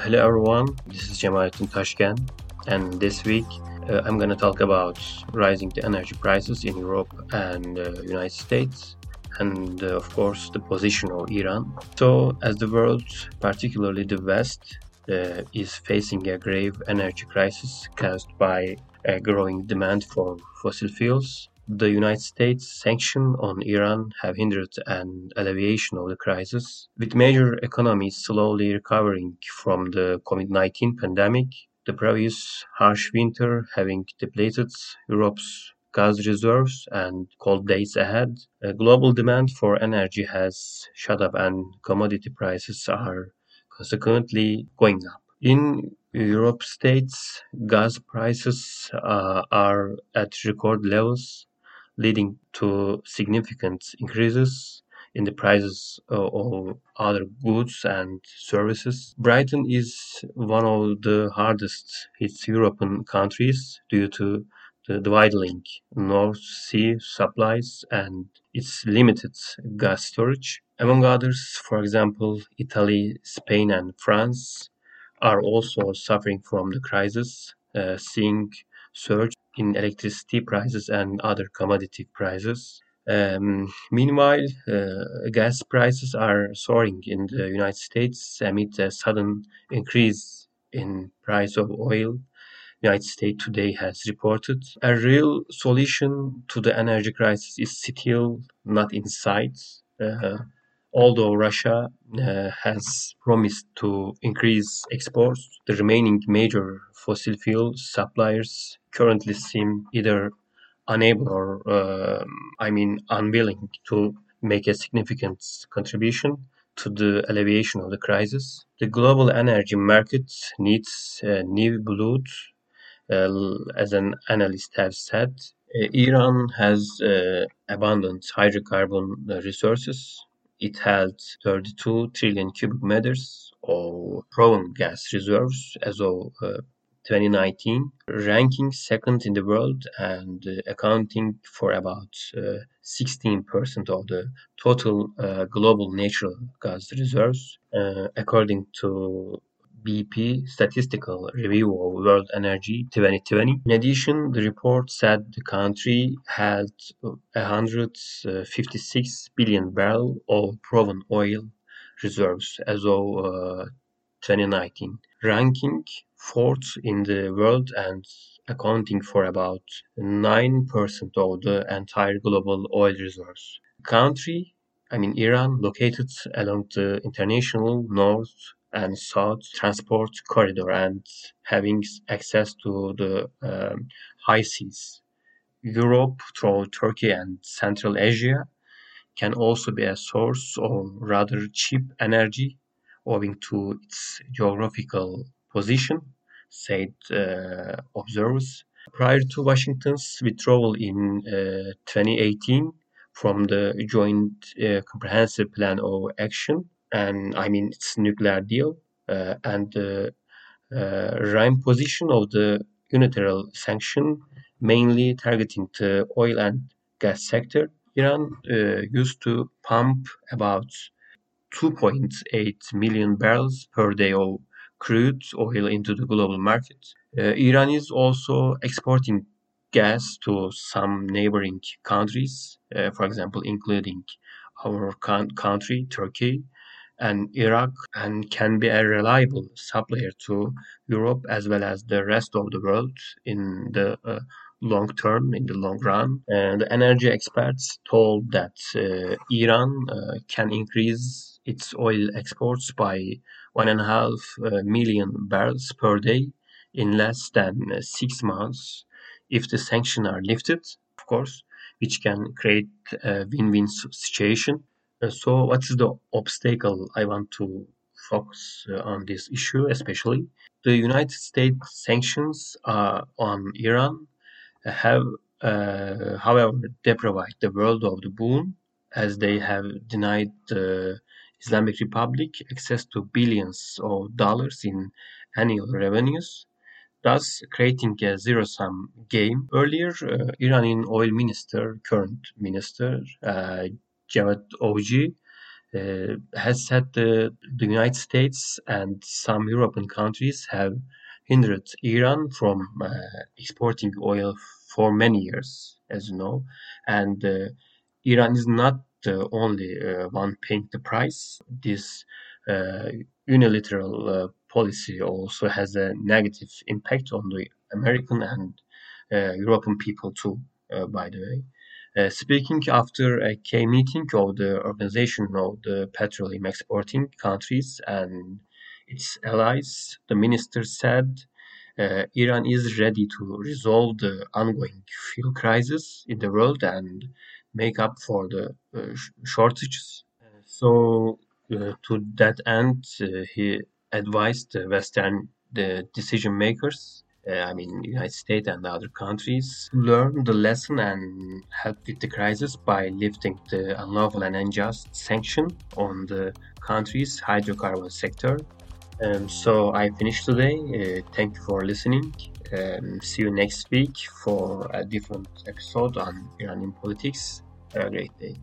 Hello everyone, this is Cemalettin Tashken, and this week uh, I'm going to talk about rising the energy prices in Europe and uh, United States, and uh, of course the position of Iran. So, as the world, particularly the West, uh, is facing a grave energy crisis caused by a growing demand for fossil fuels, the United States' sanctions on Iran have hindered an alleviation of the crisis. With major economies slowly recovering from the COVID 19 pandemic, the previous harsh winter having depleted Europe's gas reserves and cold days ahead, global demand for energy has shot up and commodity prices are consequently going up. In Europe states, gas prices uh, are at record levels, leading to significant increases in the prices of other goods and services. Britain is one of the hardest hit European countries due to the dwindling North Sea supplies and its limited gas storage. Among others, for example, Italy, Spain, and France are also suffering from the crisis, uh, seeing surge in electricity prices and other commodity prices. Um, meanwhile, uh, gas prices are soaring in the United States amid a sudden increase in price of oil. United States today has reported a real solution to the energy crisis is still not in sight. Uh, although Russia uh, has promised to increase exports, the remaining major fossil fuel suppliers currently seem either unable or, uh, I mean, unwilling to make a significant contribution to the alleviation of the crisis. The global energy market needs uh, new blood, uh, as an analyst has said. Uh, Iran has uh, abundant hydrocarbon resources it had 32 trillion cubic meters of proven gas reserves as of uh, 2019, ranking second in the world and uh, accounting for about uh, 16% of the total uh, global natural gas reserves, uh, according to BP Statistical Review of World Energy 2020. In addition, the report said the country had 156 billion barrel of proven oil reserves as of uh, 2019, ranking fourth in the world and accounting for about 9% of the entire global oil reserves. The country, I mean Iran, located along the international north and south transport corridor and having access to the um, high seas. Europe through Turkey and Central Asia can also be a source of rather cheap energy owing to its geographical position, said uh, observers. Prior to Washington's withdrawal in uh, 2018 from the Joint uh, Comprehensive Plan of Action, and I mean its nuclear deal uh, and the uh, RIME position of the unilateral sanction, mainly targeting the oil and gas sector. Iran uh, used to pump about 2.8 million barrels per day of crude oil into the global market. Uh, Iran is also exporting gas to some neighboring countries, uh, for example, including our country, Turkey, and Iraq and can be a reliable supplier to Europe as well as the rest of the world in the uh, long term, in the long run. And the energy experts told that uh, Iran uh, can increase its oil exports by one and a half uh, million barrels per day in less than uh, six months if the sanctions are lifted, of course, which can create a win-win situation uh, so, what is the obstacle I want to focus uh, on this issue, especially? The United States sanctions uh, on Iran have, uh, however, deprived the world of the boon as they have denied the Islamic Republic access to billions of dollars in annual revenues, thus creating a zero sum game. Earlier, uh, Iranian oil minister, current minister, uh, Javad Oji uh, has said the, the United States and some European countries have hindered Iran from uh, exporting oil for many years, as you know, and uh, Iran is not the only uh, one paying the price. This uh, unilateral uh, policy also has a negative impact on the American and European people too, by the way. Uh, speaking after a K meeting of the Organization of the Petroleum Exporting Countries and its allies, the minister said uh, Iran is ready to resolve the ongoing fuel crisis in the world and make up for the uh, shortages. So, uh, to that end, uh, he advised the Western decision makers I mean, United States and other countries learn the lesson and help with the crisis by lifting the unlawful and unjust sanction on the country's hydrocarbon sector. Um, so I finished today. Uh, thank you for listening. Um, see you next week for a different episode on Iranian politics. Have a great day.